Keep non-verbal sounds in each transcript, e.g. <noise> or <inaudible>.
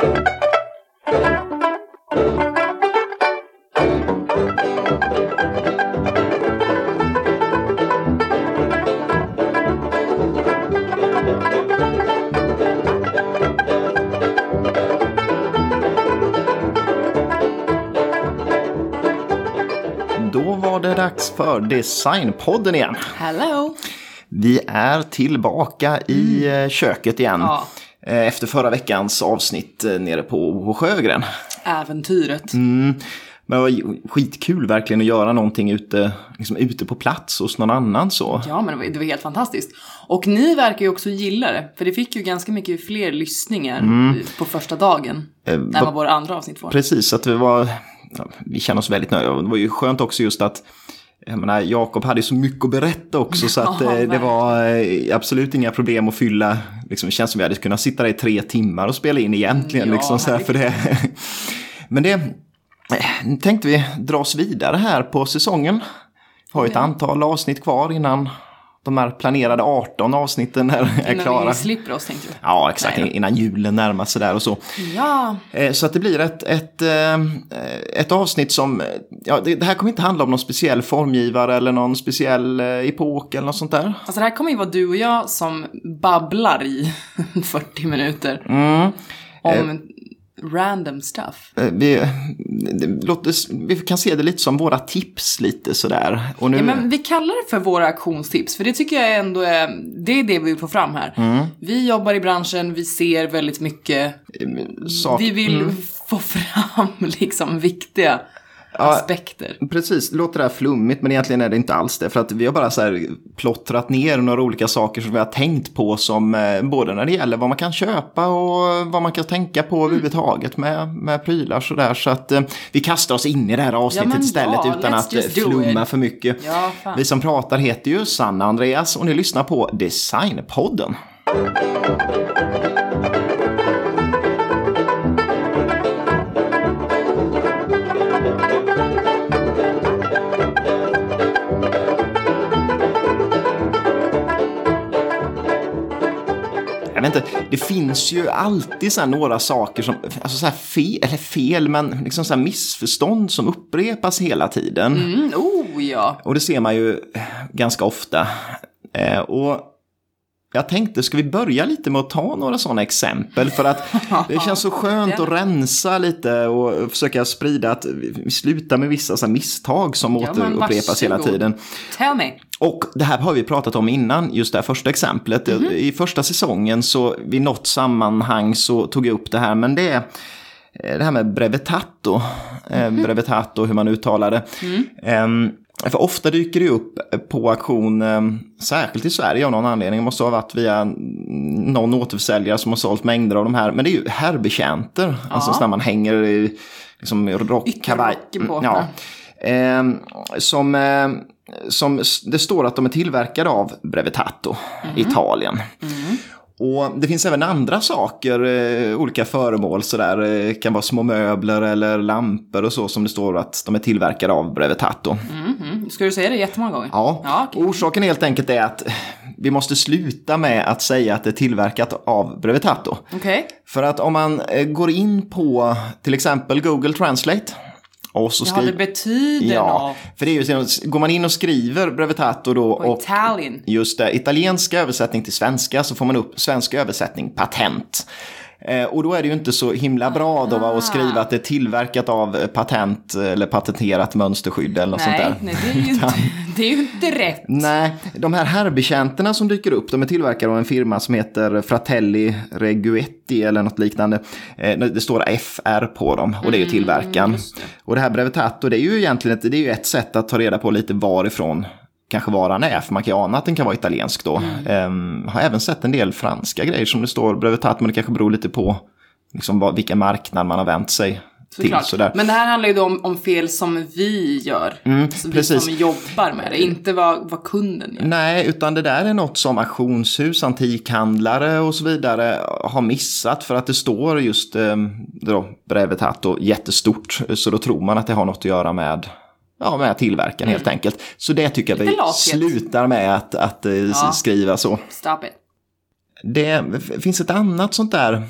Då var det dags för Designpodden igen. Hello! Vi är tillbaka i eh, köket igen. Ja. Eh, Efter förra veckans avsnitt eh, nere på Sjögren. Äventyret. Men det var skitkul verkligen att göra någonting ute, liksom ute på plats hos någon annan så. Ja, men det var, det var helt fantastiskt. Och ni verkar ju också gilla det, för det fick ju ganska mycket fler lyssningar på första dagen. än va- vad våra andra avsnitt får. Precis, att det var, vi känner oss väldigt nöjda. Det var ju skönt också just att jag menar, Jakob hade ju så mycket att berätta också så att <laughs> Ja, eh, det var eh, absolut inga problem att fylla. Liksom, det känns som vi hade kunnat sitta där i tre timmar och spela in egentligen. Ja, liksom, så här, för det. Men det eh, tänkte vi dra oss vidare här på säsongen. Har ju ett antal avsnitt kvar innan de här planerade 18 avsnitten är, är Innan klara. vi slipper oss, tänkte du. Ja, exakt. Nej. Innan julen närmar sig där och så. Ja, Eh, Så att det blir ett, ett, eh, ett avsnitt som, ja, det, det här kommer inte handla om någon speciell formgivare eller någon speciell eh, epok eller något sånt där. alltså det här kommer ju vara du och jag som babblar i <laughs> 40 minuter. Mm. Om random stuff. Eh, Vi, låter, vi kan se det lite som våra tips lite sådär. Och nu, Ja, men vi kallar det för våra auktionstips, för det tycker jag ändå är, det är det vi vill få fram här. Mm. Vi jobbar i branschen, vi ser väldigt mycket, sak, vi vill få fram <laughs> liksom viktiga aspekter. Precis, det låter det här flummigt men egentligen är det inte alls det. För att vi har bara så här plottrat ner några olika saker som vi har tänkt på som eh, både när det gäller vad man kan köpa och vad man kan tänka på överhuvudtaget med, med prylar sådär. Så att eh, vi kastar oss in i det här avsnittet men istället ja, utan att eh, flumma it. för mycket. Ja. Vi som pratar heter ju Sanna Andreas och ni lyssnar på Designpodden. Jag vet inte, det finns ju alltid så några saker som, alltså så här fel, eller fel, men liksom så här missförstånd som upprepas hela tiden. Mm, oh ja. Och det ser man ju ganska ofta. Eh, och jag tänkte, ska vi börja lite med att ta några sådana exempel? För att det <laughs> känns så skönt att rensa lite och försöka sprida att vi slutar med vissa så misstag som Ja, återupprepas hela tiden. Tell me. Och det här har vi pratat om innan, just det här första exemplet. I första säsongen så vid något sammanhang så tog jag upp det här, men det är eh, det här med brevetato. Eh, brevetato, hur man uttalar det. Ehm, för ofta dyker det upp på auktion, eh, särskilt i Sverige av någon anledning. Det måste ha varit via någon återförsäljare som har sålt mängder av de här. Men det är ju herrbetjänter, alltså när man hänger i liksom, rock, kavaj. Ytterrocken på. Ja. Ehm, som, eh, som det står att de är tillverkade av Brevetato, Italien. Och det finns även andra saker, eh, olika föremål sådär, eh, kan vara små möbler eller lampor och så som det står att de är tillverkade av Brevetato. Mm. Ska du säga det jättemånga gånger? Ja, Ja, okej. orsaken helt enkelt är att vi måste sluta med att säga att det är tillverkat av Brevetato. Okej. För att om man eh, går in på till exempel Google Translate och så Ja, det betyder Ja, något. för det är ju går man in och skriver Brevetato då På och Italien. just det, italienska översättning till svenska så får man upp svensk översättning patent. Eh, och då är det ju inte så himla bra då va, att skriva att det är tillverkat av eh, patent eller patenterat mönsterskydd eller något sånt Nej, där. nej, det är ju inte, <laughs> det är ju inte rätt. Nej, de här herrbetjänterna som dyker upp, de är tillverkade av en firma som heter Fratelli Reguetti eller något liknande. Eh, Det står FR på dem och det är ju tillverkaren. Och det här Brevetato, det är ju egentligen ett, det är ju ett sätt att ta reda på lite varifrån kanske varan är, för man kan ju ana att den kan vara italiensk då. Ehm, har även sett en del franska grejer som det står Brevetato, men det kanske beror lite på liksom, vilken marknad man har vänt sig till. Såklart. Sådär. Men det här handlar ju då om, om fel som vi gör. så vi precis. som jobbar med det, inte vad, vad kunden gör. Nej, utan det där är något som auktionshus, antikhandlare och så vidare har missat för att det står just eh, då, Brevetato jättestort. Så då tror man att det har något att göra med, ja, med tillverkaren helt enkelt. Så det tycker jag vi slutar med att, att eh, Ja. skriva så. Stop it. Det finns ett annat sånt där,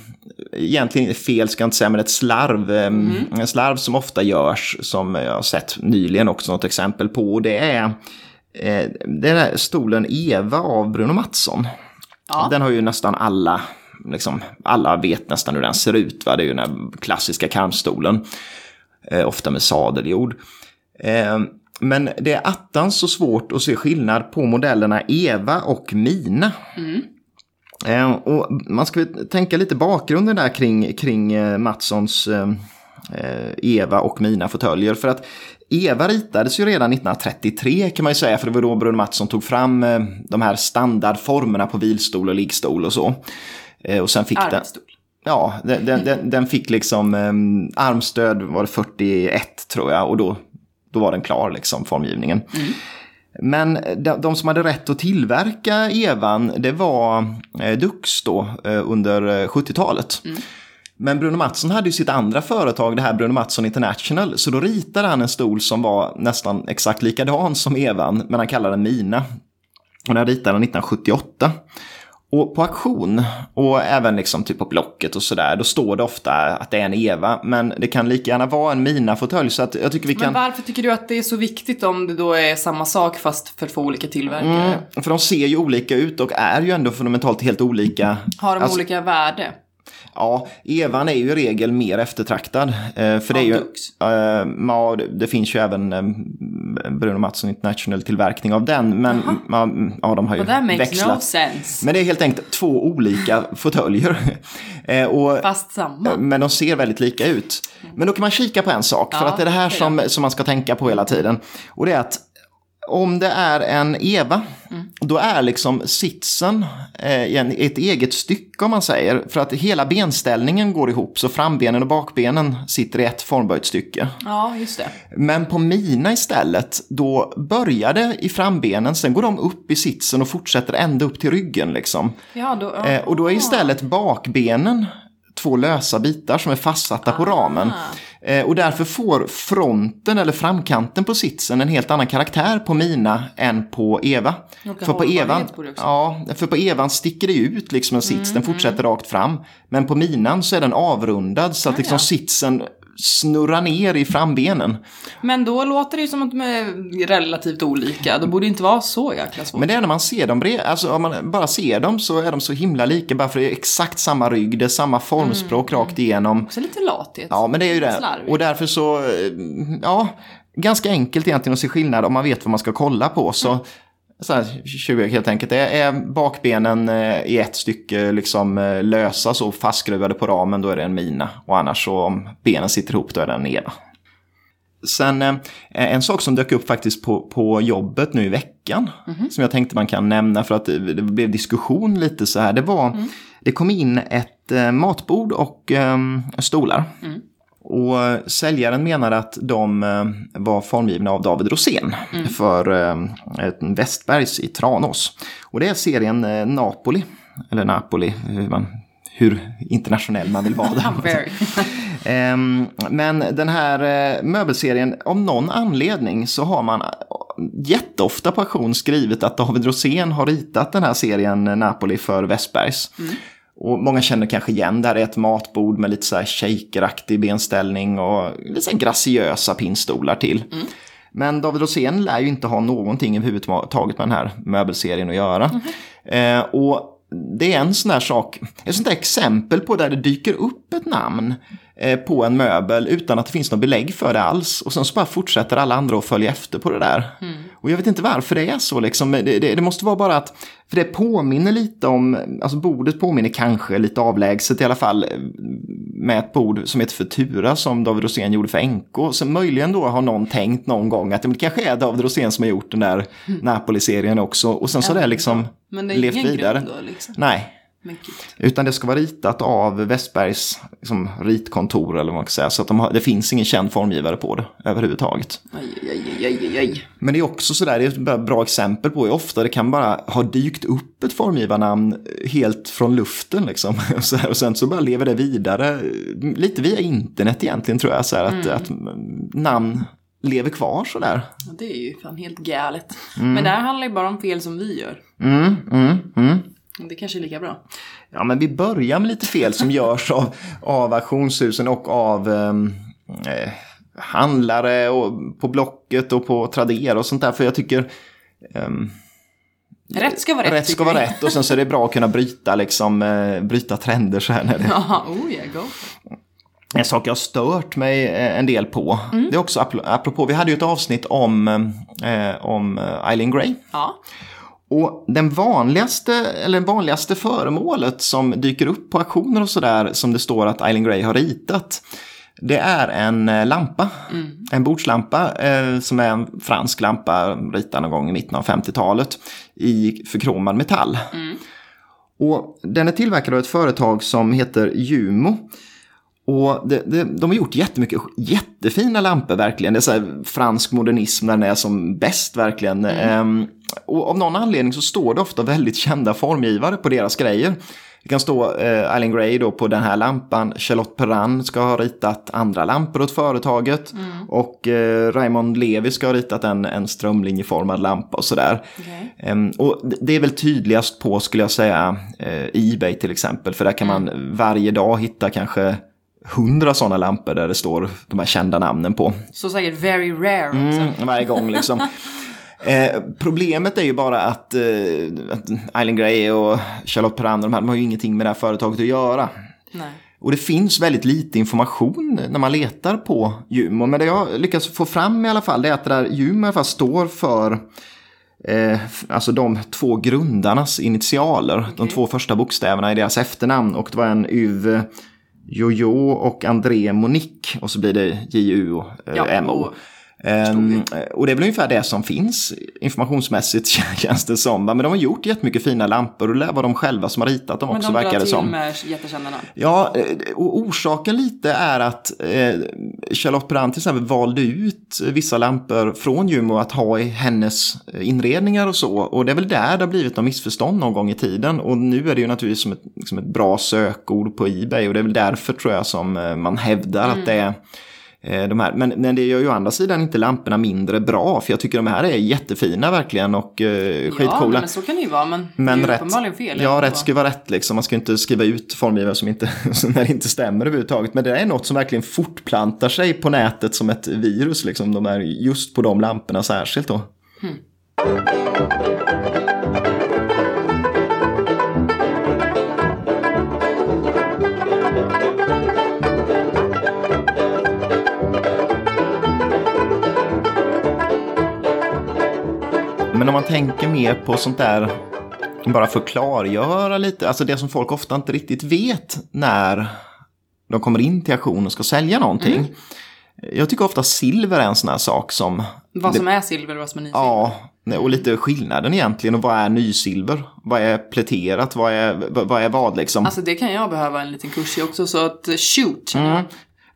egentligen fel ska jag inte säga, men ett slarv. Mm. En slarv som ofta görs, som jag har sett nyligen också något exempel på. Det är eh, den där stolen Eva av Bruno Mattsson. Ja. Den har ju nästan alla, liksom, alla vet nästan hur den ser ut. Va? Det är ju den här klassiska karmstolen, eh, ofta med sadeljord. Eh, men det är attans så svårt att se skillnad på modellerna Eva och Mina. Mm. Eh, och man ska tänka lite bakgrunden där kring, kring eh, Mattssons Eva och Mina fåtöljer. För att Eva ritades ju redan 1933 kan man ju säga, för det var då Bruno Mattsson tog fram de här standardformerna på vilstol och liggstol och så. Och sen fick Armstol. Den, ja, den, den, den, fick liksom armstöd var det 41 tror jag och då, då var den klar liksom formgivningen. Mm. Men de, som hade rätt att tillverka Evan, det var eh, Dux då eh, under 70-talet. Eh, mm. Men Bruno Mattsson hade ju sitt andra företag, det här Bruno Mattsson International, så då ritade han en stol som var nästan exakt likadan som Evan, men han kallade den Mina. Och den ritade han 1978. Och på auktion och även liksom typ på Blocket och sådär, då står det ofta att det är en Eva. Men det kan lika gärna vara en Mina-fåtölj. Så att jag tycker vi kan... Men varför tycker du att det är så viktigt om det då är samma sak fast för två olika tillverkare? Mm, för de ser ju olika ut och är ju ändå fundamentalt helt olika. Har de alltså... olika värde? Ja, Evan är ju i regel mer eftertraktad. Eh, för det är ju, eh, ja, det finns ju även eh, Bruno Mattsson International-tillverkning av den. Men ja, ja, de har ju well, växlat. No sense. Men det är helt enkelt två olika fåtöljer. <laughs> och, Fast samma. Men de ser väldigt lika ut. Men då kan man kika på en sak, för att det är det här som, som man ska tänka på hela tiden. Och det är att om det är en Eva, mm. då är liksom sitsen eh, ett eget stycke om man säger. För att hela benställningen går ihop, så frambenen och bakbenen sitter i ett formböjt stycke. Ja, just det. Men på mina istället, då börjar det i frambenen, sen går de upp i sitsen och fortsätter ända upp till ryggen liksom. Ja, då, ja. Eh, och då är istället bakbenen två lösa bitar som är fastsatta på ramen. Eh, och därför får fronten eller framkanten på sitsen en helt annan karaktär på mina än på Eva. För på, Evan, ja, för på Evan sticker det ut liksom en sits, mm, den fortsätter mm. rakt fram. Men på minan så är den avrundad så att liksom sitsen snurra ner i frambenen. Men då låter det ju som att de är relativt olika. Det borde inte vara så jäkla svårt. Men det är när man ser dem, alltså om man bara ser dem så är de så himla lika. Bara för det är exakt samma rygg, det är samma formspråk mm. rakt igenom. Också lite lathet. Ja, men det är ju det. Och därför så, eh, ja, ganska enkelt egentligen att se skillnad om man vet vad man ska kolla på. Så mm så här, 20 helt enkelt. Det är bakbenen eh, i ett stycke liksom eh, lösa så fastskruvade på ramen, då är det en mina. Och annars så om benen sitter ihop, då är det en eva. Sen eh, en sak som dök upp faktiskt på, på jobbet nu i veckan, mm -hmm. som jag tänkte man kan nämna för att det blev diskussion lite så här, det var, mm. det kom in ett matbord och um, stolar. Mm. Och säljaren menade att de eh, var formgivna av David Rosén mm. för eh, Westbergs i Tranås. Och det är serien eh, Napoli, eller Napoli, hur, man, hur internationell man vill vara. <laughs> <laughs> Ehm, men den här möbelserien, av någon anledning så har man jätteofta på auktion skrivit att David Rosén har ritat den här serien Napoli för Westbergs. Mm. Och många känner kanske igen där är ett matbord med lite så här shakeraktig benställning och lite så här graciösa pinnstolar till. Mm. Men David Rosén lär ju inte ha någonting överhuvudtaget med den här möbelserien att göra. Mm. Eh, och det är en sån där sak, ett sånt där exempel på där det dyker upp ett namn eh, på en möbel utan att det finns något belägg för det alls. Och sen så bara fortsätter alla andra att följa efter på det där. Mm. Och jag vet inte varför det är så liksom. Det, det, det, måste vara bara att, för det påminner lite om, alltså bordet påminner kanske lite avlägset i alla fall med ett bord som heter Futura som David Rosén gjorde för NK. Så möjligen då har någon tänkt någon gång att det kanske är David Rosén som har gjort den där mm. Napoli-serien också. Och sen så har det liksom Men det är levt ingen vidare. Grund då, liksom. Nej. Utan det ska vara ritat av Westbergs liksom, ritkontor eller vad man ska säga. Så att de har, det finns ingen känd formgivare på det överhuvudtaget. Aj, aj, aj, aj, Men det är också sådär, det är ett bra exempel på hur ofta det kan bara ha dykt upp ett formgivarnamn helt från luften liksom. <laughs> Och, så här, och sen så bara lever det vidare, lite via internet egentligen tror jag. Så här, att, mm. att namn lever kvar sådär. Ja, det är ju fan helt galet. Mm. Men det här handlar ju bara om fel som vi gör. Mm, mm, mm. Det kanske är lika bra. Ja, men vi börjar med lite fel som görs av, av auktionshusen och av ehm, eh, handlare och på Blocket och på Tradera och sånt där. För jag tycker ehm, Rätt ska vara rätt. rätt ska vara rätt och sen så är det bra att kunna bryta, liksom, eh, bryta trender så här. När det, Ja, oh yeah, go. En sak jag har stört mig eh, en del på, Mm. det är också apro- apropå, vi hade ju ett avsnitt om, eh, om eh, Eileen Gray. Ja. Och den vanligaste, eller vanligaste föremålet som dyker upp på auktioner och sådär som det står att Eileen Gray har ritat. Det är en eh, lampa, en bordslampa eh, som är en fransk lampa ritad någon gång i mitten av 50-talet i förkromad metall. Och den är tillverkad av ett företag som heter Jumo. Och det, det, de har gjort jättemycket jättefina lampor verkligen. Det är så här fransk modernism när den är som bäst verkligen. Ehm, och av någon anledning så står det ofta väldigt kända formgivare på deras grejer. Det kan stå eh, Eileen Gray då på den här lampan. Charlotte Perrin ska ha ritat andra lampor åt företaget. Och eh, Raymond Levi ska ha ritat en, en strömlinjeformad lampa och sådär. Okej. Ehm, och det- är väl tydligast på, skulle jag säga, eh, Ebay till exempel. För där kan man varje dag hitta kanske hundra sådana lampor där det står de här kända namnen på. Så säkert very rare också. Mm, varje gång liksom. <laughs> Eh, problemet är ju bara att, eh, att Eileen Gray och Charlotte Perrander, de, här, de har ju ingenting med det här företaget att göra. Nej. Och det finns väldigt lite information när man letar på Jumo. Men det jag lyckas få fram i alla fall det är att det där Jumo i alla fall står för eh, alltså de två grundarnas initialer. De två första bokstäverna i deras efternamn. Och det var en Uwe Jojo och André Monique. Och så blir det J-U och Ja, eh, M-O. och- det är väl ungefär det som finns informationsmässigt <laughs> känns det som. Men de har gjort jättemycket fina lampor och det lär vara de själva som har ritat dem Men också de verkar drar det till som. med jättekända namn. Ja, eh, och orsaken lite är att eh, Charlotte Brandt till exempel valde ut vissa lampor från Jumo att ha i hennes inredningar och så. Och det är väl där det har blivit något missförstånd någon gång i tiden. Och nu är det ju naturligtvis som ett, liksom ett bra sökord på Ebay. Och det är väl därför tror jag som eh, man hävdar att det är eh, de här. Men, men det gör ju å andra sidan inte lamporna mindre bra. För jag tycker de här är jättefina verkligen och eh, Ja, skitcoola. men så kan det ju vara. Men, Men det är ju rätt, uppenbarligen fel. ja, rätt ska vara rätt. Liksom. Man ska inte skriva ut formgivare som inte, <laughs> när det inte stämmer överhuvudtaget. Men det är något som verkligen fortplantar sig på nätet som ett virus. Liksom. De är just på de lamporna särskilt. Då. Men om man tänker mer på sånt där, bara för att klargöra lite, alltså det som folk ofta inte riktigt vet när de kommer in till auktion och ska sälja någonting. Mm. Jag tycker ofta silver är en sån här sak som, Vad som är silver och vad som är nysilver. ja, och lite skillnaden egentligen och vad är nysilver? Vad är pläterat? Vad är vad, är vad liksom? Alltså det kan jag behöva en liten kurs i också, så att shoot. Mm.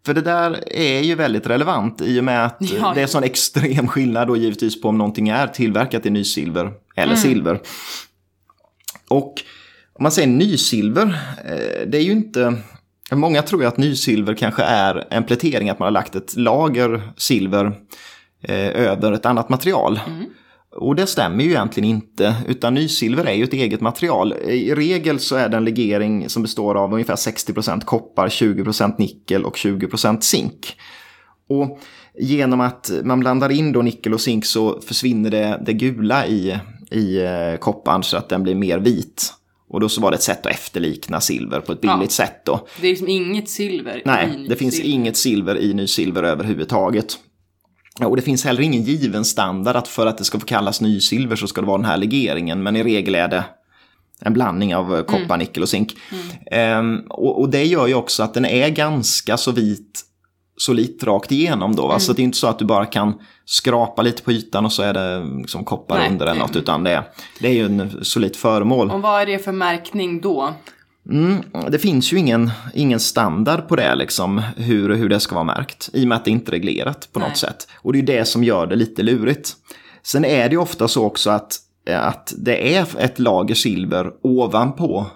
För det där är ju väldigt relevant i och med att <laughs> Ja. det är sån extrem skillnad då givetvis på om någonting är tillverkat i nysilver eller Mm. silver. Och om man säger nysilver, eh, det är ju inte... Många tror ju att nysilver kanske är en plätering, att man har lagt ett lager silver eh, över ett annat material. Och det stämmer ju egentligen inte, utan nysilver är ju ett eget material. I regel så är det en legering som består av ungefär 60% koppar, 20% nickel och 20% zink. Och genom att man blandar in då nickel och zink så försvinner det, det gula i, i eh, kopparn så att den blir mer vit. Och då så var det ett sätt att efterlikna silver på ett billigt Ja. sätt då. Det är liksom inget silver i Nej, det finns nysilver. inget silver i nysilver överhuvudtaget. Och det finns heller ingen given standard att för att det ska få kallas nysilver så ska det vara den här legeringen. Men i regel är det en blandning av eh, koppar, nickel och zink. Ehm, och, och det gör ju också att den är ganska så vit solitt rakt igenom då. Va? Så det är inte så att du bara kan skrapa lite på ytan och så är det liksom koppar Nej, under eller något. Utan det är, det är ju en solitt föremål. Och vad är det för märkning då? Mm, det finns ju ingen, ingen standard på det, liksom, hur, hur det ska vara märkt. I och med att det inte är reglerat på Nej. något sätt. Och det är det som gör det lite lurigt. Sen är det ju ofta så också att, att det är ett lager silver ovanpå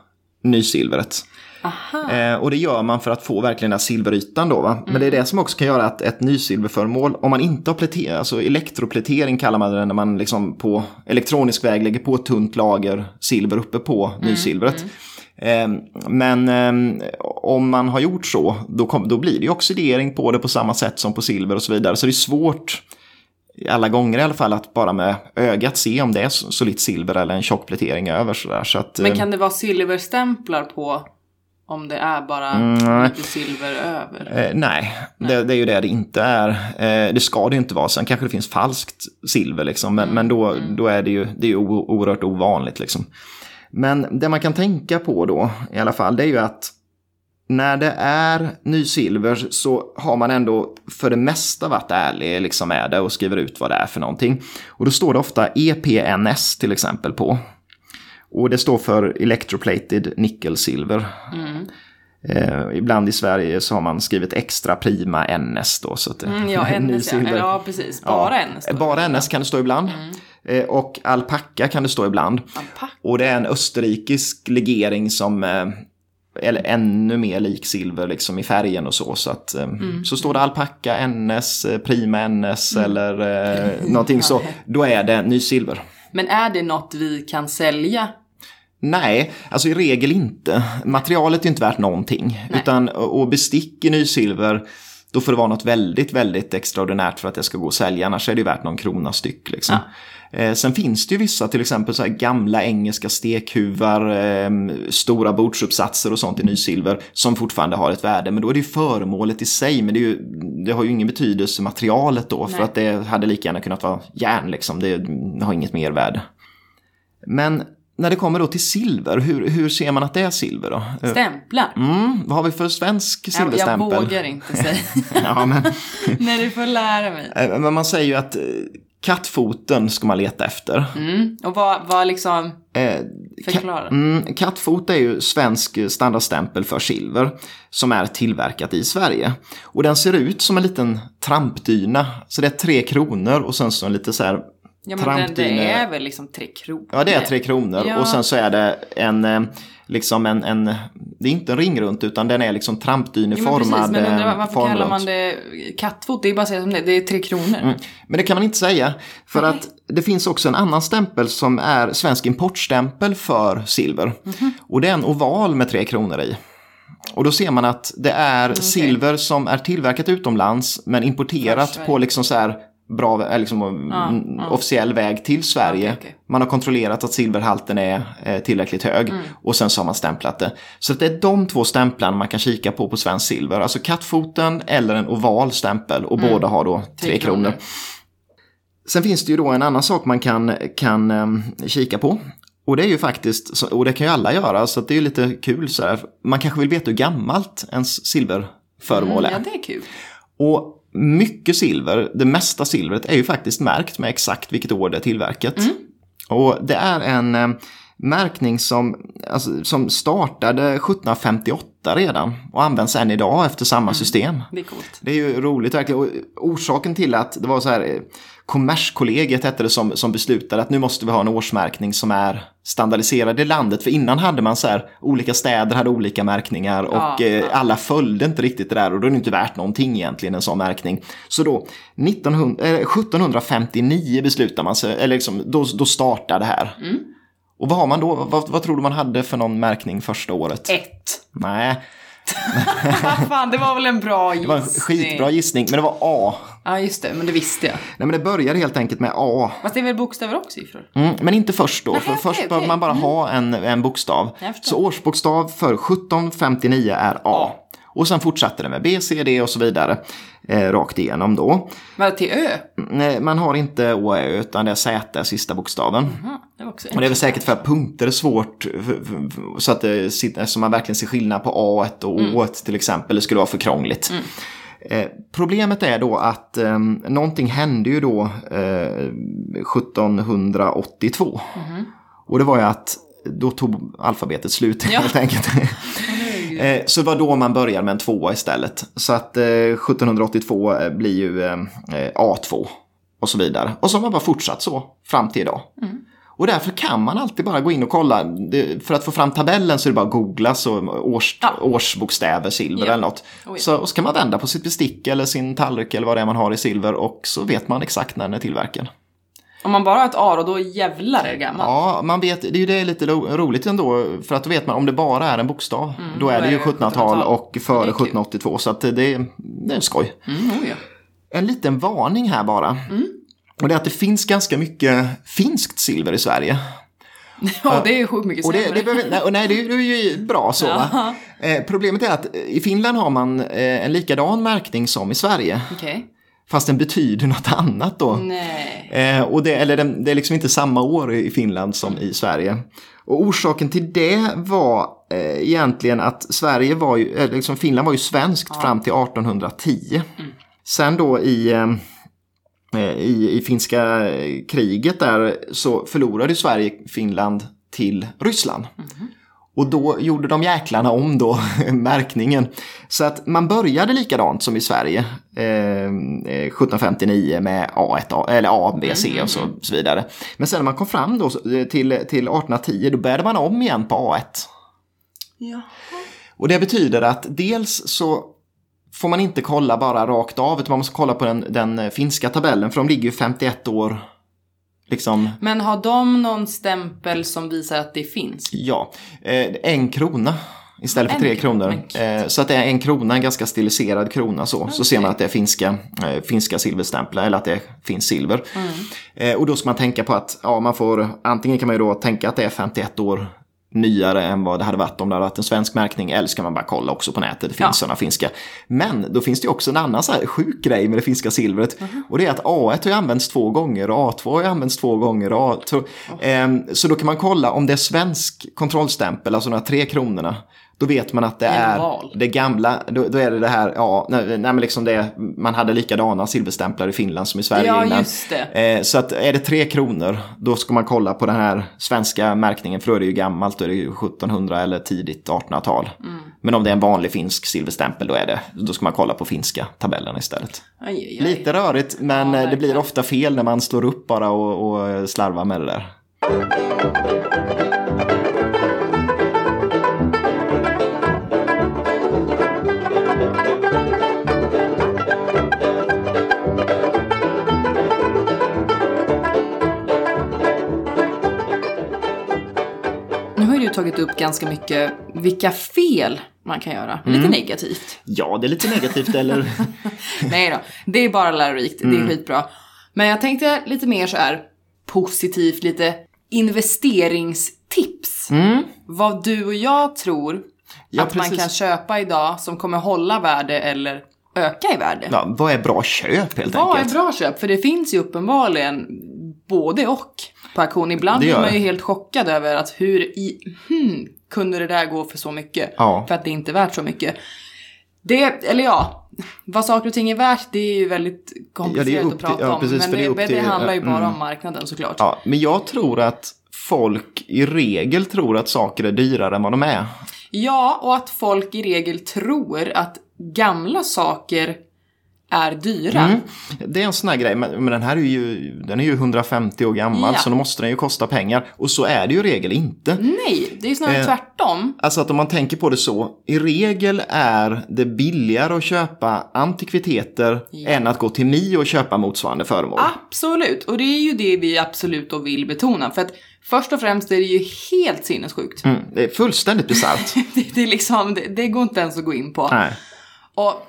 nysilvret. Eh, och det gör man för att få verkligen den här silverytan då. Va? Men det är det som också kan göra att ett nysilverföremål, om man inte har plätering, alltså elektroplätering kallar man det när man liksom på elektronisk väg lägger på ett tunt lager silver uppe på nysilvret. Eh, Men eh, om man har gjort så, då, kom, då blir det ju oxidering på det på samma sätt som på silver och så vidare. Så det är svårt, alla gånger i alla fall, att bara med ögat se om det är solitt silver eller en tjock plätering över. Så. Så att, Men eh, kan det vara silverstämplar på om det är bara Mm, lite silver över? Eh, nej, Det, det är ju det det inte är. Eh, det ska det ju inte vara. Sen kanske det finns falskt silver, liksom. men, men då, då är det ju, det är ju oerhört ovanligt. Liksom. Men det man kan tänka på då, i alla fall, det är ju att när det är nysilver så har man ändå för det mesta varit ärlig liksom med det och skriver ut vad det är för någonting. Och då står det ofta EPNS till exempel på. Och det står för Electroplated Nickel Silver. Eh, ibland i Sverige så har man skrivit extra prima NS då. Så att det Mm, ja, <laughs> NS ja. ja, precis. Bara NS. då. Bara NS kan det stå ibland. Eh, och alpacka kan det stå ibland. Alpacka. Och det är en österrikisk legering som eh, eller ännu mer lik silver liksom i färgen och så. Så, att, eh, så står det alpacka, NS, eh, prima NS eller eh, <laughs> någonting så. Då är det nysilver. Men är det något vi kan sälja? Nej, alltså i regel inte. Materialet är inte värt någonting. Utan, och bestick i nysilver, då får det vara något väldigt, väldigt extraordinärt för att det ska gå att sälja. Annars är det ju värt någon krona styck. Liksom. Eh, sen finns det ju vissa, till exempel så gamla engelska stekhuvar, eh, stora bordsuppsatser och sånt i nysilver som fortfarande har ett värde. Men då är det ju föremålet i sig, men det, ju, det har ju ingen betydelse materialet då. För Nej. att det hade lika gärna kunnat vara järn, liksom. det har inget mer värde. Men när det kommer då till silver, hur, hur ser man att det är silver då? Stämplar? Mm, vad har vi för svensk Jag, jag silverstämpel? vågar inte säga. <laughs> ja, men, <laughs> Nej, du får lära mig. eh, men man säger ju att eh, kattfoten ska man leta efter. Mm. Och vad, vad liksom, Eh, förklara. Mm, kattfot är ju svensk standardstämpel för silver som är tillverkat i Sverige. Och den ser ut som en liten trampdyna. Så det är tre kronor och sen så en lite så här Ja, men det, trampdyne. det är väl liksom tre kronor? Ja, det är tre kronor. Ja. Och sen så är det en, eh, liksom en, en, det är inte en ringrunt utan den är liksom Jo, men trampdyneformad. precis, men undrar, eh, varför formrunt. kallar man det kattfot? Det är bara att säga som det det är tre kronor. Mm. Men det kan man inte säga. För Nej. att det finns också en annan stämpel som är svensk importstämpel för silver. Och det är en oval med tre kronor i. Och då ser man att det är silver som är tillverkat utomlands men importerat på liksom så här bra, eller liksom, mm, officiell väg till Sverige. Okej, okej. Man har kontrollerat att silverhalten är eh, tillräckligt hög och sen så har man stämplat det. Så det är de två stämplarna man kan kika på på svensk silver. Alltså kattfoten eller en oval stämpel och båda har då tre, kronor. kronor. Sen finns det ju då en annan sak man kan, kan um, kika på. Och det är ju faktiskt, och det kan ju alla göra, så det är ju lite kul så här. Man kanske vill veta hur gammalt ens silverföremål är. Mm, ja, det är kul. Och mycket silver, det mesta silvret är ju faktiskt märkt med exakt vilket år det är tillverkat. Mm. Och det är en eh, märkning som, alltså, som startade 1758 redan och används än idag efter samma system. Det är coolt. Det är ju roligt verkligen. Och orsaken till att det var så här, eh, Kommerskollegiet hette det som, som beslutade att nu måste vi ha en årsmärkning som är standardiserad i landet. För innan hade man så här, olika städer hade olika märkningar och Ja, eh, ja. alla följde inte riktigt det där och då är det inte värt någonting egentligen en sån märkning. Så då, 1900, eh, 1759 beslutade man sig, eller liksom, då, då startade det här. Mm. Och vad har man då, vad, vad tror du man hade för någon märkning första året? Ett. Nej, <laughs> Fan, det var väl en bra det var en gissning. skitbra gissning, men det var A. Ja, just det. Men det visste jag. Nej men det börjar helt enkelt med A. Fast det är väl bokstäver och siffror? Mm, men inte först då, Nej, för okej, först okej. behöver man bara ha en, en bokstav. Så årsbokstav för 1759 är A. A. Och sen fortsätter det med B, C, D och så vidare. Eh, rakt igenom då. Det till Ö? Nej, man har inte Å, Ö, utan det är Z, sista bokstaven. Ja, det var också Och det är väl säkert för att punkter är svårt, så att det så man verkligen ser skillnad på A och Mm. Å till exempel. Det skulle vara för krångligt. Eh, problemet är då att eh, någonting hände ju då eh, 1782. Mhm. Och det var ju att då tog alfabetet slut Ja. helt enkelt. <laughs> Eh, Så det var då man började med en tvåa istället. Så att eh, 1782 eh, blir ju eh, eh, A2 och så vidare. Och så har man bara fortsatt så fram till idag. Och därför kan man alltid bara gå in och kolla. För att få fram tabellen så är det bara att googla så års, Ja. årsbokstäver, silver Ja. eller något. Oh så, och så kan man vända på sitt bestick eller sin tallrik eller vad det är man har i silver och så vet man exakt när den är tillverkad. Om man bara har ett A då jävlar är det gammalt. Ja, man vet, det är ju det lite ro- roligt ändå, för att då vet man om det bara är en bokstav, då är det ju det 1700-tal 1700-tal. och före Det är kul. 1782, så att det, det, är- det är skoj. Mm, oh ja. En liten varning här bara. Mm. Och det är att det finns ganska mycket finskt silver i Sverige. <laughs> ja, det är ju sjukt mycket Och det, det behöver, nej, och nej, det är ju bra så. Jaha. Eh, problemet är att i Finland har man eh, en likadan märkning som i Sverige. Okej. Fast den betyder något <laughs> annat då. Nej. Eh, och det, eller den, det är liksom inte samma år i Finland som i Sverige. Och orsaken till det var eh, egentligen att Sverige var ju, eh, liksom Finland var ju svenskt fram till 1810. Sen då i, eh, eh, i, i finska eh, kriget där så förlorade Sverige Finland till Ryssland. Och då gjorde de jäklarna om då <laughs> märkningen. Så att man började likadant som i Sverige. Eh, eh, 1759 med A1, eller A, B, C och så, så vidare. Men sen när man kom fram då eh, till, till 1810 då började man om igen på A1. Ja. Och det betyder att dels så får man inte kolla bara rakt av utan man måste kolla på den, den eh, finska tabellen för de ligger ju 51 år liksom Men har de någon stämpel som visar att det finns? Ja, eh, en krona istället för En tre kronor. men Eh, så att det är en krona, en ganska stiliserad krona så. Så ser man att det är finska, eh, finska silverstämplar eller att det finns silver. Mm. Eh, och då ska man tänka på att ja, man får, antingen kan man ju då tänka att det är 51 år nyare än vad det hade varit om det hade varit en svensk märkning eller ska man bara kolla också på nätet, det finns Ja. sådana finska. Men då finns det också en annan så här sjuk grej med det finska silvret Mhm. och det är att A1 har ju använts två gånger och A2 har ju använts två gånger. Och A2, Ehm, så då kan man kolla om det är svensk kontrollstämpel, alltså de här tre kronorna. Då vet man att det En är det gamla, då, då är det det här, ja, nej, nej men liksom det, man hade likadana silverstämplar i Finland som i Sverige Ja, innan. just det. Eh, så att är det tre kronor, då ska man kolla på den här svenska märkningen, för då är det ju gammalt, då är det ju 1700 eller tidigt 1800-tal. Mm. Men om det är en vanlig finsk silverstämpel, då, är det, då ska man kolla på finska tabellen istället. Aj, aj, aj. Lite rörigt, men Ja, eh, det blir ofta fel när man står upp bara och, och slarvar med det där. Tagit upp ganska mycket vilka fel man kan göra. Mm. Lite negativt. Ja, det är lite negativt, eller? <laughs> Nej då, det är bara lärorikt. Det är Mm. skitbra. Men jag tänkte lite mer så här positivt, lite investeringstips. Vad du och jag tror Mm. Ja, att man precis. kan köpa idag som kommer hålla värde eller öka i värde. Ja, vad är bra köp helt Vad är enkelt? bra köp? För det finns ju uppenbarligen både och på auktion. Ibland blir man ju helt chockad över att hur i, hmm, kunde det där gå för så mycket? Ja. För att det inte är värt så mycket. Det, eller ja, vad saker och ting är värt, det är ju väldigt komplicerat upp att till- prata ja, om. precis, men för det det, upp det, till- handlar ju bara mm. om marknaden såklart. Ja, men jag tror att folk i regel tror att saker är dyrare än vad de är. Ja, och att folk i regel tror att gamla saker är dyra. Mm. Det är en sån här grej, men, men den här är ju, den är ju 150 år gammal Ja. så då måste den ju kosta pengar. Och så är det ju i regel inte. Nej, det är ju snarare Eh, tvärtom. Alltså att om man tänker på det så, i regel är det billigare att köpa antikviteter Ja. än att gå till Mio och köpa motsvarande föremål. Absolut, och det är ju det vi absolut då vill betona. För att först och främst är det ju helt sinnessjukt. Mm, det är fullständigt bisarrt. <laughs> Det, det, är liksom, det, det går inte ens att gå in på. Nej. Och,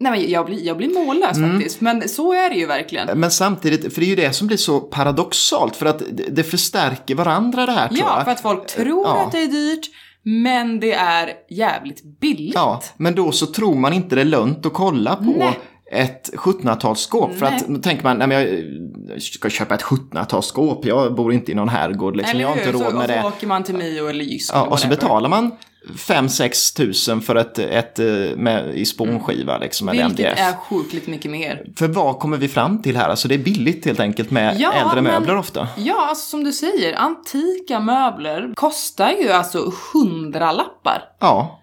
nej men jag blir, jag blir mållös Mm. faktiskt, men så är det ju verkligen. Men samtidigt, för det är ju det som blir så paradoxalt, för att det förstärker varandra det här tror Ja, jag. för att folk tror Ja. att det är dyrt, men det är jävligt billigt. Ja, men då så tror man inte det är lönt att kolla på Nej. ett 1700-talsskåp. För att då tänker man, nej men jag ska köpa ett 1700-talsskåp, jag bor inte i någon herrgård liksom, Eller jag har inte råd så, med och det. så åker man till Mio eller Jysk Ja, och så betalar man 5-6 tusen för ett, ett eh, med, i spånskiva liksom, eller Vilket MDF. är sjukligt mycket mer. För vad kommer vi fram till här? Alltså det är billigt helt enkelt med Ja, äldre men- möbler ofta. Ja, alltså som du säger, antika möbler kostar ju alltså hundralappar. Ja.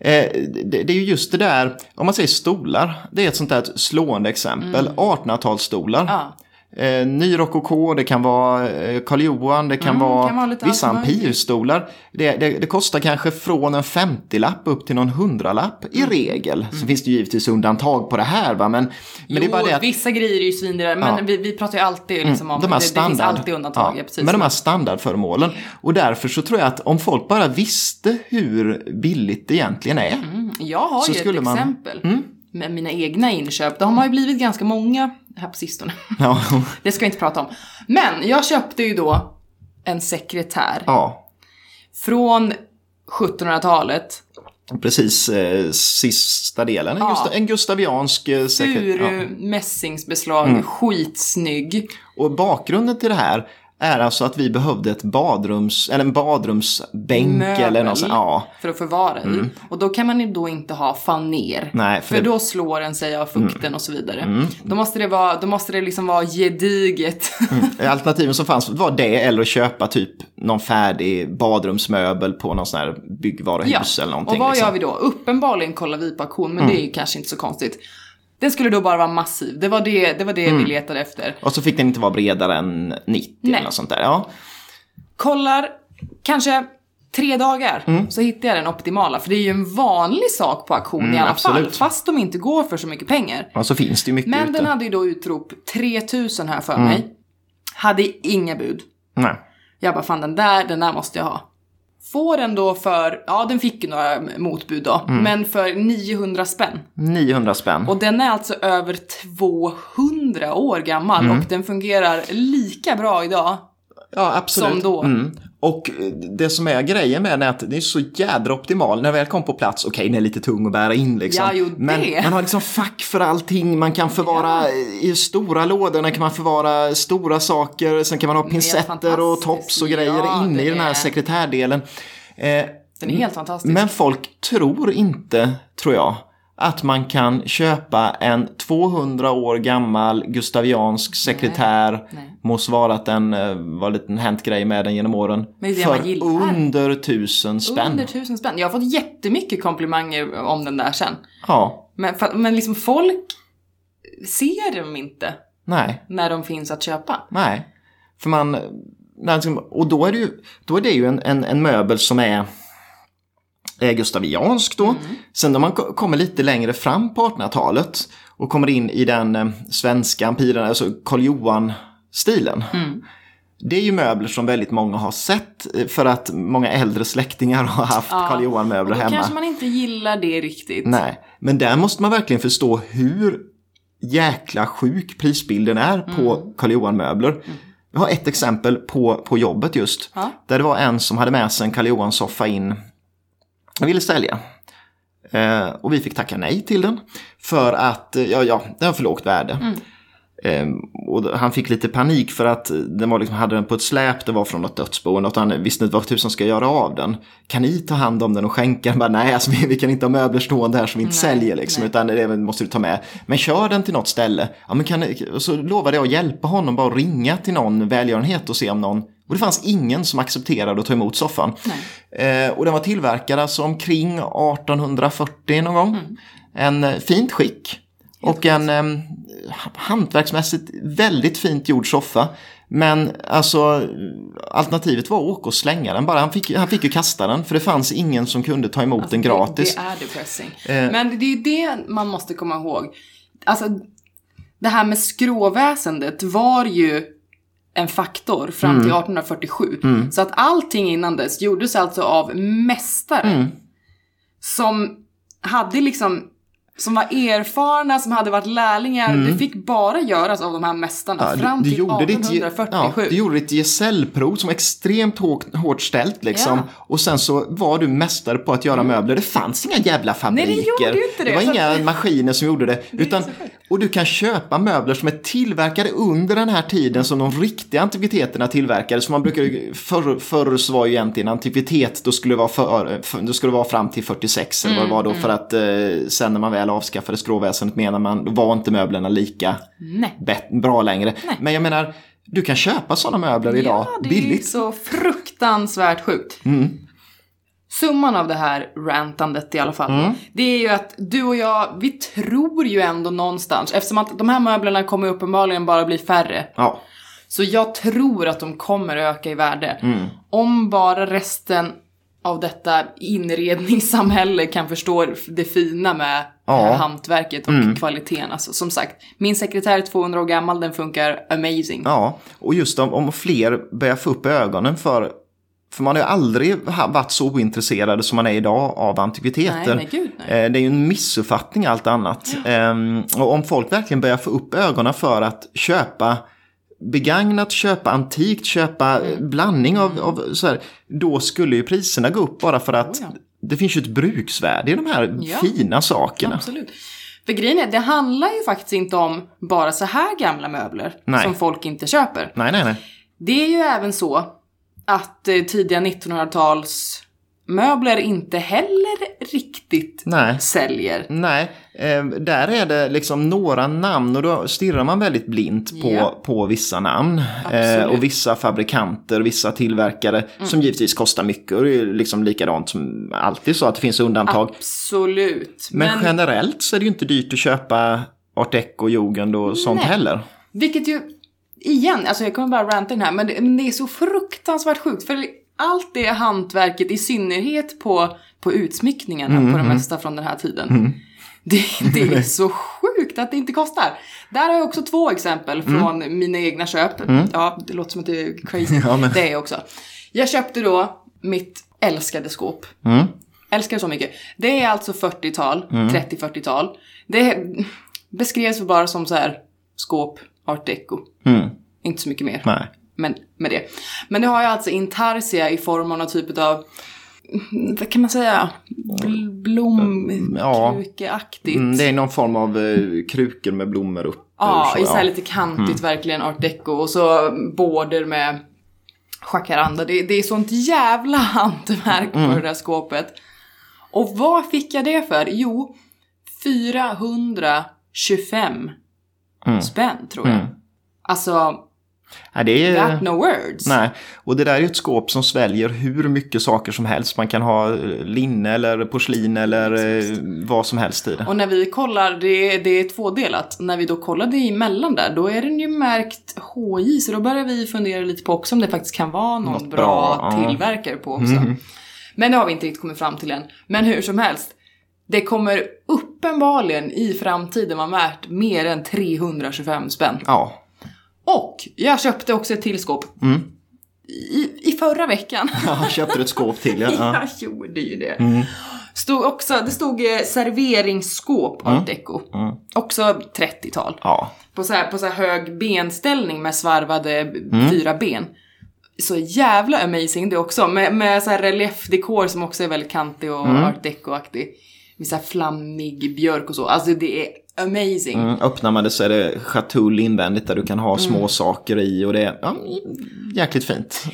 Eh, det, det är ju just det där, om man säger stolar, det är ett sånt där slående exempel. 1800-talsstolar. Mm. Ja. Eh, ny rokoko, det kan vara eh, Karl Johan, det kan Mm, vara, kan vara vissa empirstolar. Det, det, det kostar kanske från en 50-lapp upp till någon hundralapp Mm. i regel. Så finns det ju givetvis undantag på det här va, men, men jo, det är bara det att vissa grejer är ju svindyra, men Ja. vi, vi pratar ju alltid liksom om, de här det, det standard, finns alltid undantag. ja, precis. men de här standardföremålen. Och därför så tror jag att om folk bara visste hur billigt det egentligen är. Mm, Jag har Så ju ett man- Mm. exempel med mina egna inköp. De har ju blivit ganska många här på sistone. Ja, <laughs> Det ska jag inte prata om. Men jag köpte ju då en sekretär ja från 1700-talet. precis eh, sista delen. En, Ja. Gustav, en gustaviansk eh, säkert. Furu, Ja. Mm. mässingsbeslag, skitsnygg. Och bakgrunden till det här är alltså att vi behövde ett badrums, eller en badrumsbänk eller något sånt. Ja, för att förvara i. Och då kan man ju då inte ha faner. Nej, för för det- Mm. då slår den sig av fukten och så vidare. Då måste det vara, då måste det liksom vara gediget. <laughs> alternativen som fanns var det eller att köpa typ någon färdig badrumsmöbel på någon sån här byggvaruhus eller någonting. och vad liksom. gör vi då? Uppenbarligen kollar vi på auktion, men det är ju kanske inte så konstigt. Den skulle då bara vara massiv. Det var det, det, var det Mm. vi letade efter. Och så fick den inte vara bredare än 90 Nej. eller något sånt där. Ja. Kollar, kanske tre dagar, Mm. så hittar jag den optimala. För det är ju en vanlig sak på auktion i alla fall. Mm, absolut. Fast de inte går för så mycket pengar. Och så finns det ju mycket Men ute. Mm. den hade ju då utrop 3000 här för mig. Hade inga bud. Nej. Jag bara, fan den där, den där måste jag ha. Får den då för, ja den fick ju några motbud då, Mm. men för 900 spänn. 900 spänn. Och den är alltså över 200 år gammal Mm. och den fungerar lika bra idag. Ja, absolut. Som då. Mm. Och eh, det som är grejen med den är att den är så jädra optimal. När den väl kom på plats, okej den är lite tung att bära in liksom. Ja, jo, Men man har liksom fack för allting. Man kan förvara i stora lådorna kan man förvara stora saker. Sen kan man ha pincetter och tops och grejer Ja, inne i den här är- sekretärdelen. Eh, Den är helt fantastisk. men folk tror inte, tror jag, att man kan köpa en 200 år gammal gustaviansk sekretär, nej. må svara att den eh, var en liten hänt grej med den genom åren, för under tusen spänn. Under 1000 spänn. Jag har fått jättemycket komplimanger om den där sen. Ja, Men, men liksom folk ser dem inte nej, när de finns att köpa. nej. För man, liksom- och då är det ju, då är det ju en, en, en möbel som är gustaviansk då. Sen när man ko- kommer lite längre fram på 1800-talet och kommer in i den eh, svenska empiren, alltså Karl Johan-stilen. Det är ju möbler som väldigt många har sett eh, för att många äldre släktingar har haft Karl Och Johan-möbler då hemma. kanske man inte gillar det riktigt. Nej, men där måste man verkligen förstå hur jäkla sjuk prisbilden är på Karl Johan-möbler. Jag har ett exempel på, på jobbet just. Ja. Där det var en som hade med sig en Karl Johan-soffa in ville sälja. Eh, och vi fick tacka nej till den. För att, eh, ja, ja, den har för lågt värde. Eh, och han fick lite panik för att den var liksom, hade den på ett släp, det var från något dödsboende och han visste inte vad tusan ska göra av den. Kan ni ta hand om den och skänka den? Bara, nej, alltså, <laughs> vi, vi kan inte ha möbler stående här som vi inte Nej, säljer liksom, nej. utan det måste du ta med. Men kör den till något ställe. Ja, men kan, så lovade jag att hjälpa honom bara ringa till någon välgörenhet och se om någon och det fanns ingen som accepterade att ta emot soffan. Eh, och den var tillverkad alltså omkring 1840 någon gång. En eh, fint skick. Och en eh, hantverksmässigt väldigt fint gjord soffa. Men alltså alternativet var att åka och slänga den bara. Han fick, han fick ju kasta den för det fanns ingen som kunde ta emot den gratis. Det, det är depressing. Eh. Men det är det man måste komma ihåg. Alltså, det här med skråväsendet var ju en faktor fram Mm. till 1847. Så att allting innan dess gjordes alltså av mästare. Mm. Som hade liksom som var erfarna, som hade varit lärlingar. Det fick bara göras av de här mästarna Mm. Ja, fram till gjorde ditt, ge- 1847. ja, du gjorde ditt gesällprov som var extremt hårt, hårt ställt liksom. Ja. Och sen så var du mästare på att göra möbler. Det fanns inga jävla fabriker. Nej, det gjorde inte det. var Så inga maskiner som gjorde det. utan, så sjukt. Och du kan köpa möbler som är tillverkade under den här tiden som de riktiga antikviteterna tillverkades. Man brukar förr, förr så var ju egentligen antikvitet, då skulle det vara, för, då skulle det vara fram till 46 eller vad det var då. För att eh, sen när man väl avskaffade skråväsendet menar man, då var inte möblerna lika bet- bra längre. Nej. Men jag menar, du kan köpa sådana möbler idag Ja, det är billigt. så fruktansvärt sjukt. Summan av det här rantandet i alla fall, det är ju att du och jag, vi tror ju ändå någonstans, eftersom att de här möblerna kommer uppenbarligen bara bli färre, Ja. så jag tror att de kommer öka i värde. Om bara resten av detta inredningssamhälle kan förstå det fina med Ja. hantverket och kvaliteten. Alltså, som sagt, min sekretär är 200 år gammal, den funkar amazing. Ja, och just om, om fler börjar få upp ögonen för för man har ju aldrig varit så ointresserad som man är idag av antikviteter. Nej, nej, nej. Eh, Det är ju en missuppfattning allt annat. Ehm, Och om folk verkligen börjar få upp ögonen för att köpa begagnat, köpa antikt, köpa Mm. blandning av, av så här, då skulle ju priserna gå upp bara för att Oh, ja. det finns ju ett bruksvärde i de här Ja. fina sakerna. Absolut. För grejen är, det handlar ju faktiskt inte om bara så här gamla möbler Nej. som folk inte köper. Nej, nej, nej. Det är ju även så att eh, tidiga 1900-tals möbler inte heller riktigt Nej. säljer. Nej, eh, där är det liksom några namn och då stirrar man väldigt blint på, Ja. på vissa namn. Eh. Mm. och vissa fabrikanter, vissa tillverkare som givetvis kostar mycket. Och det är liksom likadant som alltid så att det finns undantag. Absolut. Men, generellt så är det ju inte dyrt att köpa art deco, jugend och sånt Nej. heller. Vilket ju, igen, alltså jag kommer bara ranta den här, men det, men det är så fruktansvärt sjukt. För allt det hantverket, i synnerhet på, på utsmyckningarna Mm, på det mesta från den här tiden. Det, det är <laughs> så sjukt att det inte kostar. Där har jag också två exempel från mina egna köp. Ja, det låter som att det är crazy. Mm. <laughs> Ja, men- Det är jag också. Jag köpte då mitt älskade skåp. Mm. Älskar det så mycket. Det är alltså 40-tal, Mm. 30-40-tal. Det beskrevs bara som så här skåp, art deco. Mm. Inte så mycket mer. Nej. Men med det. Men det har ju alltså intarsia i form av någon typ av, vad kan man säga, blomkrukeaktigt. Mm, det är någon form av eh, krukor med blommor upp. Ja, så, i så ja. lite kantigt verkligen art deco och så border med jacaranda. Det, det är sånt jävla <laughs> hantverk på det där skåpet. Och vad fick jag det för? Jo, 425 spänn tror jag. Alltså, Nej, det är... that no words. Nej, och det där är ju ett skåp som sväljer hur mycket saker som helst. Man kan ha eh, linne eller porslin eller eh, vad som helst i det. Och när vi kollar, det, det är tvådelat. När vi då kollade emellan där, då är den ju märkt HJ, så då börjar vi fundera lite på också om det faktiskt kan vara någon Något bra, bra. Mm. tillverkare på också. Men det har vi inte riktigt kommit fram till än. Men hur som helst, det kommer uppenbarligen i framtiden vara värt mer än 325 spänn. Ja, Och jag köpte också ett tillskåp. Mm. I, I förra veckan. <laughs> jag köpte ett skåp till. Ja. <laughs> Ja. Jag gjorde ju det. Stod också, det stod eh, serveringsskåp art deco. Också 30-tal. ja. På så, här, på så hög benställning med svarvade fyra ben. Så jävla amazing det också. Med, med så här reliefdekor som också är väldigt kantig och art deco-aktig. Med så här flammig björk och så. Alltså det är amazing. Mm, öppnar man det så är det chatull invändigt där du kan ha Mm. små saker i och det är ja, jäkligt fint.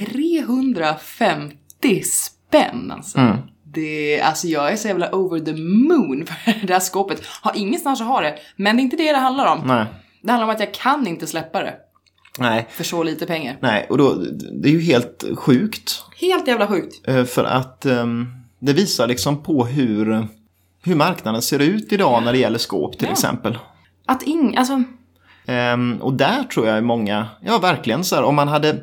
350 spänn alltså. Mm. Det, alltså jag är så jävla over the moon <laughs> för det där skåpet. Har ingenstans att ha det. Men det är inte det det handlar om. Nej, Det handlar om att jag kan inte släppa det. nej, För så lite pengar. nej. Och då, det är ju helt sjukt. Helt jävla sjukt. eh, För att ehm, det visar liksom på hur, hur marknaden ser ut idag när det gäller skåp till Ja. exempel. Att ing, alltså. Ehm, och där tror jag många, ja verkligen så här, om man hade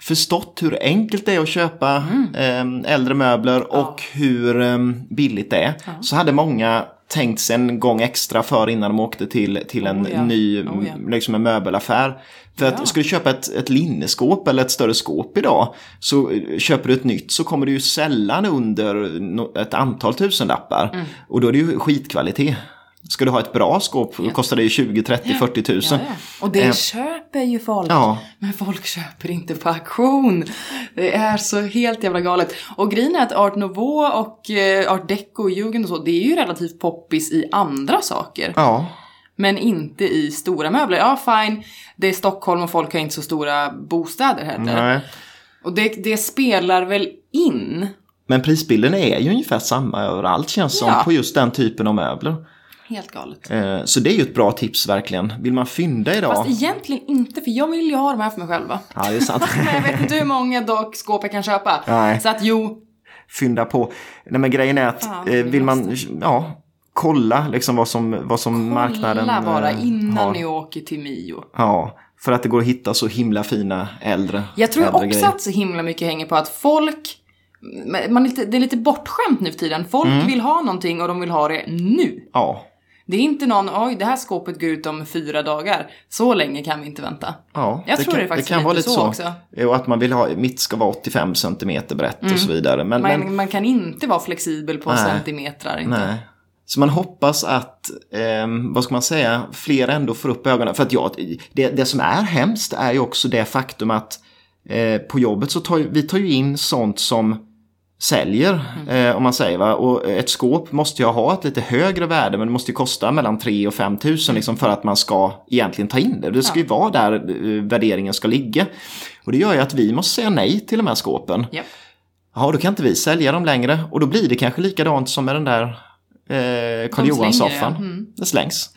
förstått hur enkelt det är att köpa ehm, äldre möbler och hur ehm, billigt det är. Så hade många tänkt sig en gång extra för innan de åkte till, till en Oh ja. ny Oh ja. liksom en möbelaffär. För Ja. att ska du köpa ett, ett linneskåp eller ett större skåp idag så eh, köper du ett nytt så kommer du ju sällan under ett antal tusenlappar. Mm. Och då är det ju skitkvalitet. Ska du ha ett bra skåp kostar det ju 20, 30, 40 tusen. Ja, ja. Och det Eh, köper ju folk. Ja. Men folk köper inte på auktion. Det är så helt jävla galet. Och grejen är att art nouveau och eh, art deco och jugend och så, det är ju relativt poppis i andra saker. Ja. Men inte i stora möbler. Ja, fine. Det är Stockholm och folk har inte så stora bostäder heller. Nej. Och det, det spelar väl in. Men prisbilden är ju ungefär samma överallt känns som Ja. på just den typen av möbler. Helt galet. Eh, Så det är ju ett bra tips verkligen. Vill man fynda idag? Fast egentligen inte, för jag vill ju ha de här för mig själva. Ja, det är sant. Men <laughs> jag vet inte hur många dock skåp jag kan köpa. Nej. Så att jo, fynda på. Nej men grejen är att Fan, eh, vi vill man, ja, kolla liksom vad som, vad som marknaden Kolla bara eh, innan har. ni åker till Mio. Ja, för att det går att hitta så himla fina äldre Jag tror äldre också grejer. att så himla mycket hänger på att folk, man är lite, det är lite bortskämt nu för tiden. Folk Mm. vill ha någonting och de vill ha det nu. Ja, Det är inte någon, oj det här skåpet går ut om fyra dagar. Så länge kan vi inte vänta. ja. Jag tror kan, det faktiskt kan lite vara lite så så. också. Och att man vill ha, mitt ska vara 85 cm brett och så vidare. Men, Man, men, man kan inte vara flexibel på Nej. centimetrar. Inte. nej. Så man hoppas att, ehm, vad ska man säga, fler ändå får upp ögonen. För att ja, det, det som är hemskt är ju också det faktum att eh, på jobbet så tar vi tar ju in sånt som säljer, Mm. eh, om man säger. Va? Och ett skåp måste ju ha ett lite högre värde, men det måste ju kosta mellan 3 och 5 tusen liksom, för att man ska egentligen ta in det. Det ska ju vara där eh, värderingen ska ligga. Och det gör ju att vi måste säga nej till de här skåpen. Japp. Ja, då kan inte vi sälja dem längre. Och då blir det kanske likadant som med den där eh, Karl Johan-soffan. ja. Mm. Det slängs.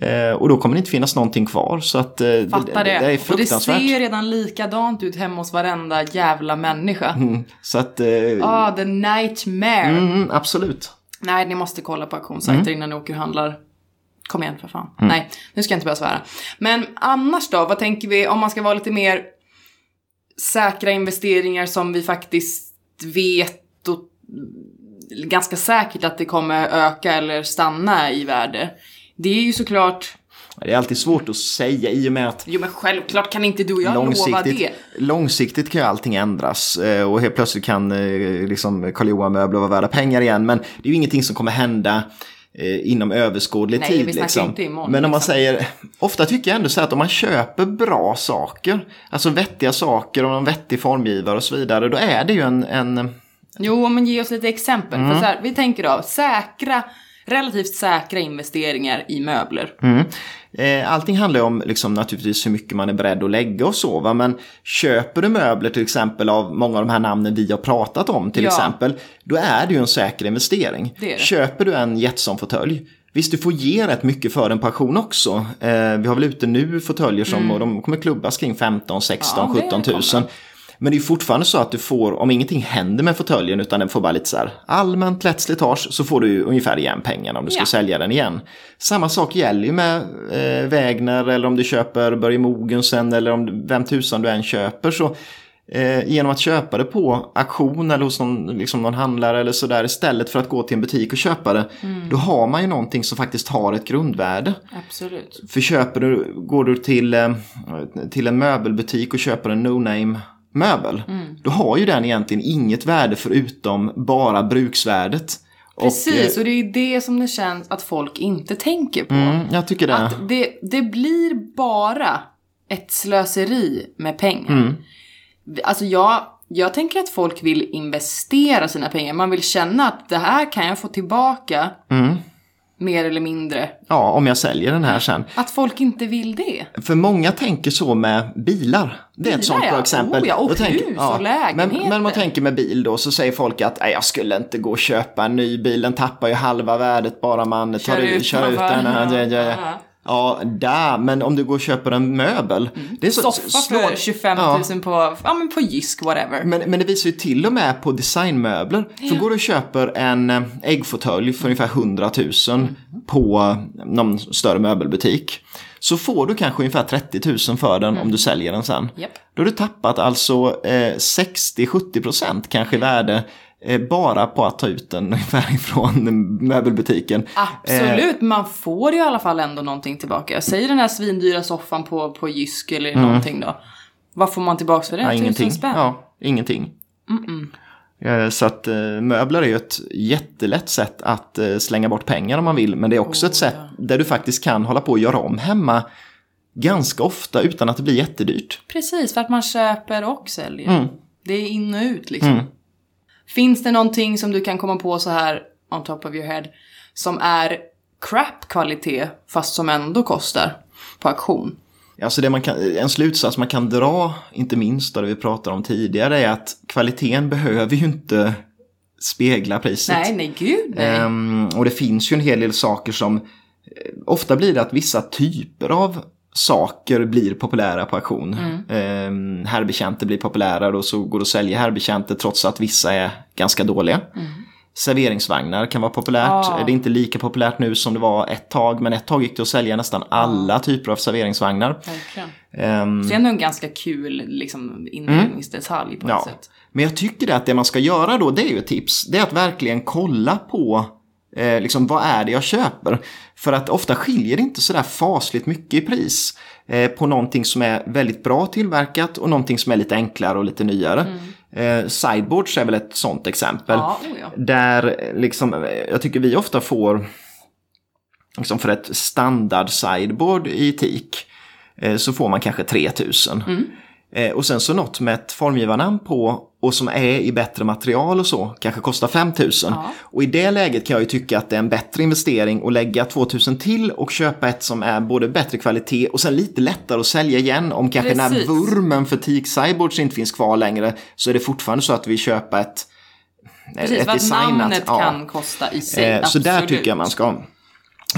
Eh, och då kommer det inte finnas någonting kvar. Så att, eh, det, det. det är och det fruktansvärt. ser redan likadant ut hemma hos varenda jävla människa. Mm, så att, eh, Ah, the nightmare. mm, absolut. Nej, ni måste kolla på auktionssajter Mm. innan ni åker och handlar. Kom igen för fan. Nej, nu ska jag inte börja svära. Men annars då, vad tänker vi om man ska vara lite mer säkra investeringar som vi faktiskt vet och ganska säkert att det kommer öka eller stanna i värde. Det är ju såklart, Det är alltid svårt att säga i och med att jo men självklart kan inte du och jag lova det. långsiktigt kan ju allting ändras. Eh, och helt plötsligt kan eh, liksom Karl Johan-möbler vara värda pengar igen. Men det är ju ingenting som kommer hända eh, inom överskådlig Nej, tid. vi liksom. inte imorgon, Men om man liksom. säger, ofta tycker jag ändå så här att om man köper bra saker, alltså vettiga saker och en vettig formgivare och så vidare, då är det ju en, en Jo, men ge oss lite exempel. Mm. För så här, vi tänker då, säkra, relativt säkra investeringar i möbler. Mm. Eh, Allting handlar ju om liksom, naturligtvis hur mycket man är beredd att lägga och så. Va? Men köper du möbler till exempel av många av de här namnen vi har pratat om till Ja. exempel. Då är det ju en säker investering. Det det. Köper du en Jetson-fåtölj. Visst, du får ge rätt mycket för en pension också. Eh, vi har väl ute nu fåtöljer som och de kommer klubbas kring 15, 16, Mm. Ja, det 17 tusen. Men det är fortfarande så att du får, om ingenting händer med fåtöljen utan den får bara lite så här allmänt lätt slitage så får du ungefär igen pengarna om du ska Ja. sälja den igen. Samma sak gäller ju med eh, Wägner eller om du köper Börje Mogensen eller om du- vem tusan du än köper så eh, genom att köpa det på auktion eller hos någon, liksom någon handlare eller sådär istället för att gå till en butik och köpa det. Mm. Då har man ju någonting som faktiskt har ett grundvärde. Absolut. För köper du, går du till, eh, till en möbelbutik och köper en no-name möbel. Mm. Då har ju den egentligen inget värde förutom bara bruksvärdet. Precis, Och, och det är det som det känns att folk inte tänker på. eh, mm, jag tycker det. Att det, det blir bara ett slöseri med pengar. Mm. Alltså jag, jag tänker att folk vill investera sina pengar. Man vill känna att det här kan jag få tillbaka Mm. Mer eller mindre. Ja, om jag säljer den här sen. Att folk inte vill det. För många tänker så med bilar. Det är ett Bilar, sånt bra ja. exempel. Oh, ja, och Då tänker- hus och lägenheter. Men, men man tänker med bil då så säger folk att "Nej, jag skulle inte gå och köpa en ny bil. Den tappar ju halva värdet bara man tar Kör ut, ut kör ut den. Ja, ja, ja. Ja. Ja, där. Men om du går och köper en möbel. Det är så, Mm. Soffa slår- för 25 000 på, ja, men på Jysk, whatever. Men, men det visar ju till och med på designmöbler. För går du och köper en eh, äggfåtölj för ungefär 100 000 Mm. på någon större möbelbutik. Så får du kanske ungefär 30 000 för den om du säljer den sen. Mm. Japp. Då har du tappat alltså eh, 60-70% kanske i värde eh, bara på att ta ut den <laughs> ifrån möbelbutiken. Absolut, man får ju i alla fall ändå någonting tillbaka. Säg den här svindyra soffan på, på Jysk eller någonting då. Vad får man tillbaka för det? Ja, ingenting. spänn? Ja, ingenting. Eh, Så att eh, möbler är ju ett jättelätt sätt att eh, slänga bort pengar om man vill. Men det är också Oh, ett sätt där du faktiskt kan hålla på och göra om hemma ganska ofta utan att det blir jättedyrt. Precis, för att man köper och säljer. Mm. Det är in och ut liksom. Finns det någonting som du kan komma på så här on top of your head som är crap kvalitet fast som ändå kostar på auktion? Alltså det man kan, en slutsats man kan dra, inte minst av det vi pratade om tidigare, är att kvaliteten behöver ju inte spegla priset. Nej, nej gud nej. Ehm, och det finns ju en hel del saker som, eh, ofta blir det att vissa typer av saker blir populära på auktion. Mm. Eh, herbetjänter blir populära och så går det att sälja herbetjänter trots att vissa är ganska dåliga. Mm. Serveringsvagnar kan vara populärt. Ah. Det är inte lika populärt nu som det var ett tag, men ett tag gick det att sälja nästan alla typer av serveringsvagnar. Um, så det är ändå en ganska kul liksom, inredningsdetalj mm. på ett ja. sätt. Men jag tycker att det man ska göra då, det är ju ett tips. Det är att verkligen kolla på eh, liksom, vad är det jag köper. För att ofta skiljer det inte sådär fasligt mycket i pris eh, på någonting som är väldigt bra tillverkat och någonting som är lite enklare och lite nyare. Mm. Eh, sideboards är väl ett sånt exempel. Ja, oh ja. Där liksom, jag tycker vi ofta får, liksom för ett standard sideboard i teak, eh, så får man kanske 3000. Mm. Eh, och sen så något med ett formgivarnamn på och som är i bättre material och så kanske kostar 5000. Ja. Och i det läget kan jag ju tycka att det är en bättre investering att lägga 2000 till och köpa ett som är både bättre kvalitet och sen lite lättare att sälja igen. Om kanske Precis. när vurmen för teak cyborgs inte finns kvar längre så är det fortfarande så att vi köper ett Precis, ett vad designat, namnet ja. kan kosta i sig. Eh, så där tycker jag man ska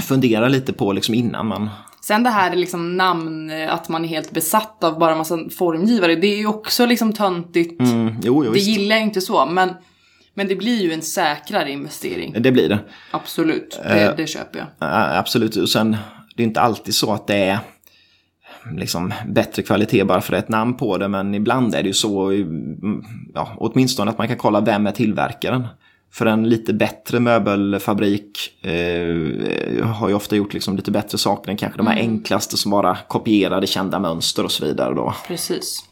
fundera lite på liksom innan man Sen det här liksom namn, att man är helt besatt av bara massa formgivare, det är ju också liksom töntigt. Mm, jo, jo, det gillar jag inte så, men, men det blir ju en säkrare investering. Det blir det. Absolut, det, uh, det köper jag. Uh, absolut, och sen det är inte alltid så att det är liksom bättre kvalitet bara för ett namn på det, men ibland är det ju så, ja, åtminstone att man kan kolla vem är tillverkaren. För en lite bättre möbelfabrik eh, har ju ofta gjort liksom lite bättre saker än kanske de här mm. enklaste som bara kopierade kända mönster och så vidare. Då. Precis.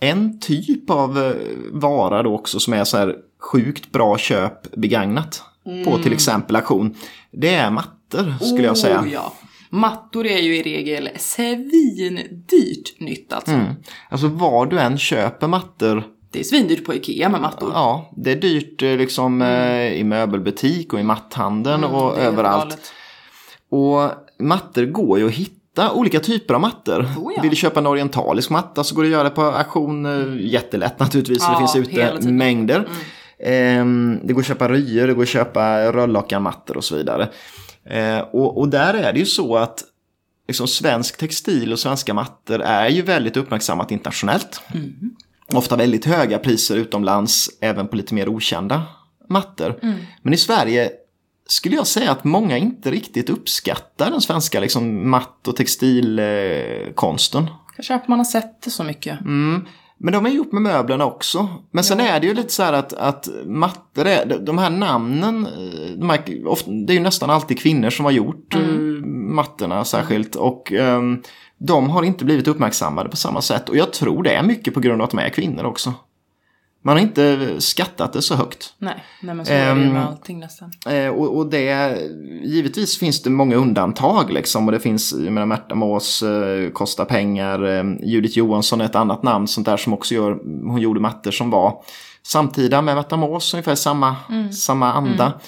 En typ av eh, vara då också som är så här sjukt bra köp begagnat mm. på till exempel auktion. Det är mattor skulle oh, jag säga. Ja. Mattor är ju i regel svindyrt nytt alltså. Mm. Alltså var du än köper mattor det är svindyrt på Ikea med mattor. Ja, det är dyrt eh, liksom mm. i möbelbutik och i matthandeln mm, och överallt. Och mattor går ju att hitta olika typer av mattor. Oh, ja. Vill du köpa en orientalisk matta så går det att göra på auktion mm. jättelätt naturligtvis. Ja, det finns ute mängder. Mm. Ehm, det går att köpa ryer, det går att köpa röllockarmattor och så vidare. Och, och där är det ju så att liksom, svensk textil och svenska mattor är ju väldigt uppmärksammat internationellt. Mm ofta väldigt höga priser utomlands, även på lite mer okända mattor. Mm. Men i Sverige skulle jag säga att många inte riktigt uppskattar den svenska liksom, matt och textilkonsten. Kanske att man har sett det så mycket. Mm. Men de är gjort med möblerna också. Men sen ja. är det ju lite så här att, att mattor är, de här namnen, de här, ofta, det är ju nästan alltid kvinnor som har gjort mm. Eh, mattorna särskilt. Och um, de har inte blivit uppmärksammade på samma sätt. Och jag tror det är mycket på grund av att de är kvinnor också. Man har inte skattat det så högt. Nej, nej men så är det ju med ehm, allting nästan. Eh, och, och det, givetvis finns det många undantag liksom. Och det finns, jag menar Märta Mås eh, kostar pengar. Eh, Judith Johansson är ett annat namn sånt där som också gör, hon gjorde mattor som var samtida med Märta Mås, ungefär samma, mm. samma anda. Mm.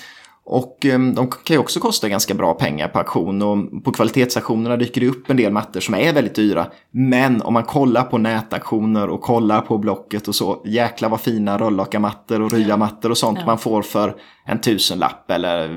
Och ehm, de kan ju också kosta ganska bra pengar på auktion och på kvalitetsauktionerna dyker det upp en del mattor som är väldigt dyra. Men om man kollar på nätauktioner och kollar på Blocket och så, jäkla vad fina röllockarmattor och ryamattor och sånt ja. man får för en tusenlapp eller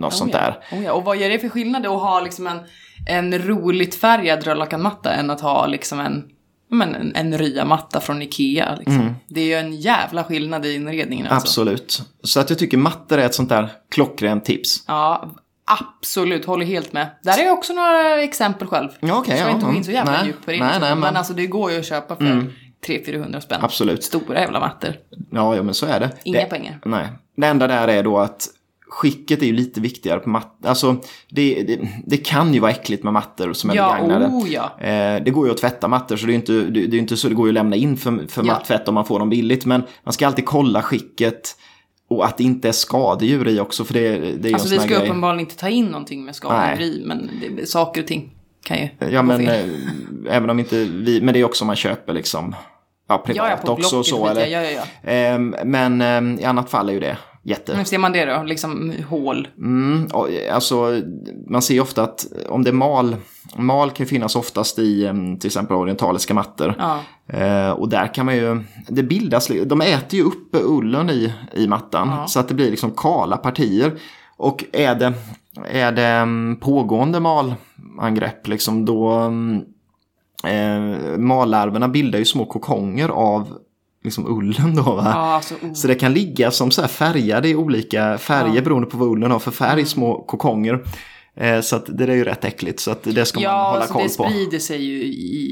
något oh, sånt där. Oh, ja. Och vad gör det för skillnad att ha liksom en, en roligt färgad röllockarmatta än att ha liksom en men en, en ryamatta från Ikea. Liksom. Mm. Det är ju en jävla skillnad i inredningen. Alltså. Absolut. Så att jag tycker mattor är ett sånt där klockrent tips. Ja, absolut. Håller helt med. Där är också några exempel själv. Ja, okay, så jag inte gå in så jävla nej, djupt på det. Nej, nej, men... men alltså det går ju att köpa för mm. 300-400 spänn. Absolut. Stora jävla mattor. Ja, ja, men så är det. Inga det, pengar. Nej. Det enda där är då att skicket är ju lite viktigare på mattor. Alltså, det, det, det, kan ju vara äckligt med mattor som är ja, begagnade. Oh, ja. Eh, det går ju att tvätta mattor så det är inte, det, det är inte så det går ju att lämna in för, för ja. mattvätt om man får dem billigt. Men man ska alltid kolla skicket. Och att det inte är skadedjur i också för det, det är Alltså vi ska uppenbarligen inte ta in någonting med skadedjur i. Men det, saker och ting kan ju Ja men eh, även om inte vi, men det är också om man köper liksom ja, privat ja, också. Och så, eller, ja, ja, ja. Eh, men eh, i annat fall är ju det jätte. Hur ser man det då? Liksom hål? Mm, alltså, man ser ofta att om det är mal, mal kan finnas oftast i till exempel orientaliska mattor. Ja. Eh, och där kan man ju, det bildas, de äter ju upp ullen i, i mattan. Ja. Så att det blir liksom kala partier. Och är det, är det pågående mal, angrepp liksom då eh, mallarverna bildar ju små kokonger av liksom ullen då va? Ja, alltså, oh. Så det kan ligga som så här färgade i olika färger Ja. beroende på vad ullen har för färg, Mm. små kokonger. Eh, så att det är ju rätt äckligt så att det ska man Ja, hålla alltså koll det på. sprider sig ju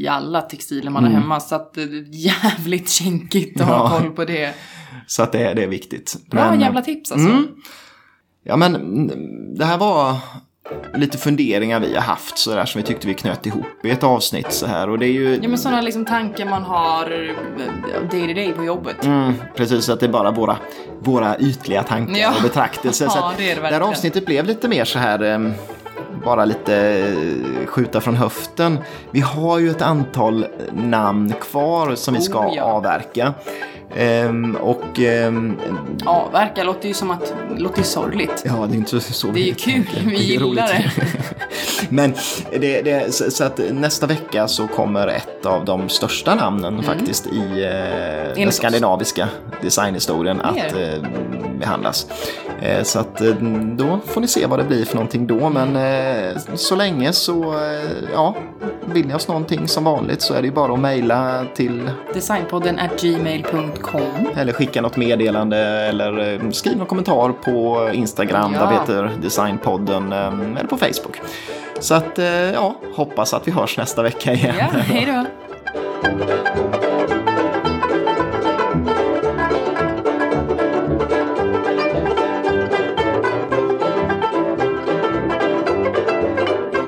i alla textiler man har Mm. hemma. Så att det är jävligt kinkigt att Ja. ha koll på det. Så att det, det är viktigt. Bra Men- jävla tips alltså. Mm. Ja men mm, det här var lite funderingar vi har haft så där som vi tyckte vi knöt ihop i ett avsnitt så här och det är ju Ja men sådana liksom tankar man har eh, day to day på jobbet. Mm, precis, att det är bara våra, våra ytliga tankar Ja. och betraktelser. Så <laughs> Ja, att det det det här avsnittet blev lite mer så här, em, bara lite eh, skjuta från höften. Vi har ju ett antal namn kvar som vi ska Oh, ja. avverka. Ehm, och ehm, Avverka låter ju som att, låter ju sorgligt. ja, det är inte så Det är ju kul, vi gillar det. <laughs> Men det, det, så, så att nästa vecka så kommer ett av de största namnen faktiskt i eh, den Mm. skandinaviska designhistorien att eh, behandlas. Eh, så att eh, då får ni se vad det blir för någonting då. Men eh, så länge så, eh, ja, vill ni oss någonting som vanligt så är det ju bara att mejla till Designpodden at gmail.com. eller skicka något meddelande eller eh, skriv någon kommentar på Instagram Ja. där vi heter Designpodden eh, eller på Facebook. Så att, eh, ja, hoppas att vi hörs nästa vecka igen. Ja, hej då. <laughs>